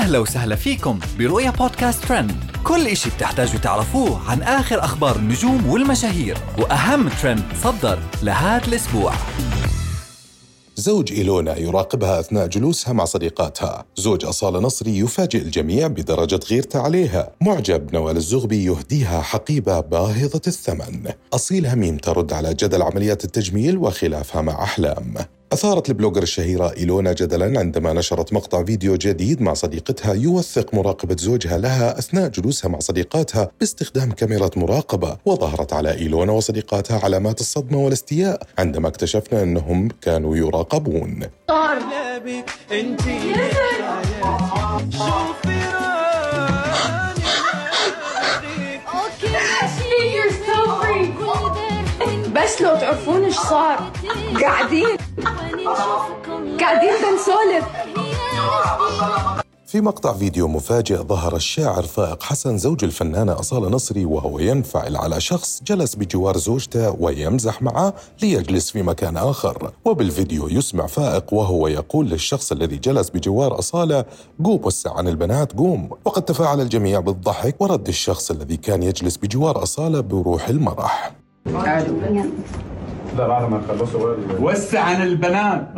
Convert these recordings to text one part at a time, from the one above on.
أهلا وسهلا فيكم برؤيا بودكاست ترند. كل إشي بتحتاجوا تعرفوه عن آخر أخبار النجوم والمشاهير وأهم ترند صدر لهذا الأسبوع. زوج إيلونا يراقبها أثناء جلوسها مع صديقاتها. زوج أصالة نصري يفاجئ الجميع بدرجة غيرته عليها. معجب نوال الزغبي يهديها حقيبة باهظة الثمن. أصيل هميم ترد على جدل عمليات التجميل وخلافها مع أحلام. أثارت البلوجر الشهيرة إيلونا جدلا عندما نشرت مقطع فيديو جديد مع صديقتها يوثق مراقبة زوجها لها أثناء جلوسها مع صديقاتها باستخدام كاميرا مراقبة وظهرت على إيلونا وصديقاتها علامات الصدمة والاستياء عندما اكتشفنا أنهم كانوا يراقبون. بس لو تعرفون إيش صار. قاعدين. قاعدين بنسولف. في مقطع فيديو مفاجئ ظهر الشاعر فائق حسن زوج الفنانة أصالة نصري وهو ينفعل على شخص جلس بجوار زوجته ويمزح معه ليجلس في مكان آخر. وبالفيديو يسمع فائق وهو يقول للشخص الذي جلس بجوار أصالة قوم وسع عن البنات قوم. وقد تفاعل الجميع بالضحك ورد الشخص الذي كان يجلس بجوار أصالة بروح المرح. لا بعد ما تخلصوا بقى وسع عن البنات.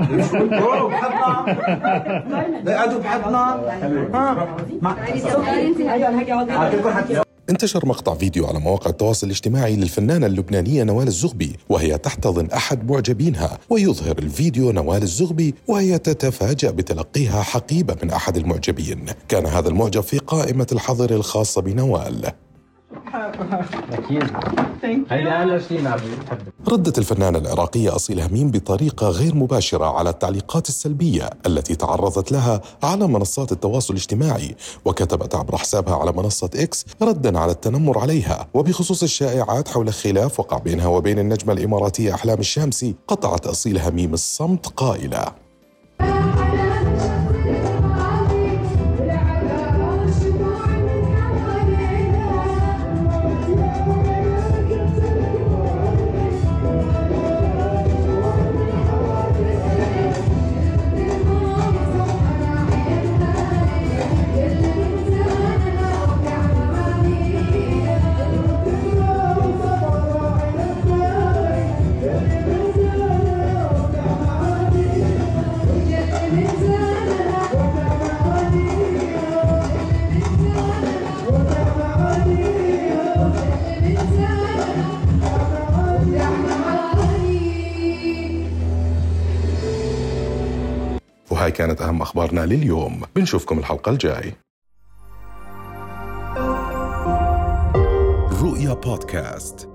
انتشر مقطع فيديو على مواقع التواصل الاجتماعي للفنانة اللبنانية نوال الزغبي وهي تحتضن أحد معجبينها ويظهر الفيديو نوال الزغبي وهي تتفاجأ بتلقيها حقيبة من أحد المعجبين. كان هذا المعجب في قائمة الحظر الخاصة بنوال. بحب ردت الفنانة العراقية أصيل هميم بطريقة غير مباشرة على التعليقات السلبية التي تعرضت لها على منصات التواصل الاجتماعي وكتبت عبر حسابها على منصة إكس ردا على التنمر عليها. وبخصوص الشائعات حول خلاف وقع بينها وبين النجمة الإماراتية أحلام الشامسي قطعت أصيل هميم الصمت قائلة. وهاي كانت أهم أخبارنا لليوم. بنشوفكم الحلقة الجاي. رؤيا بودكاست.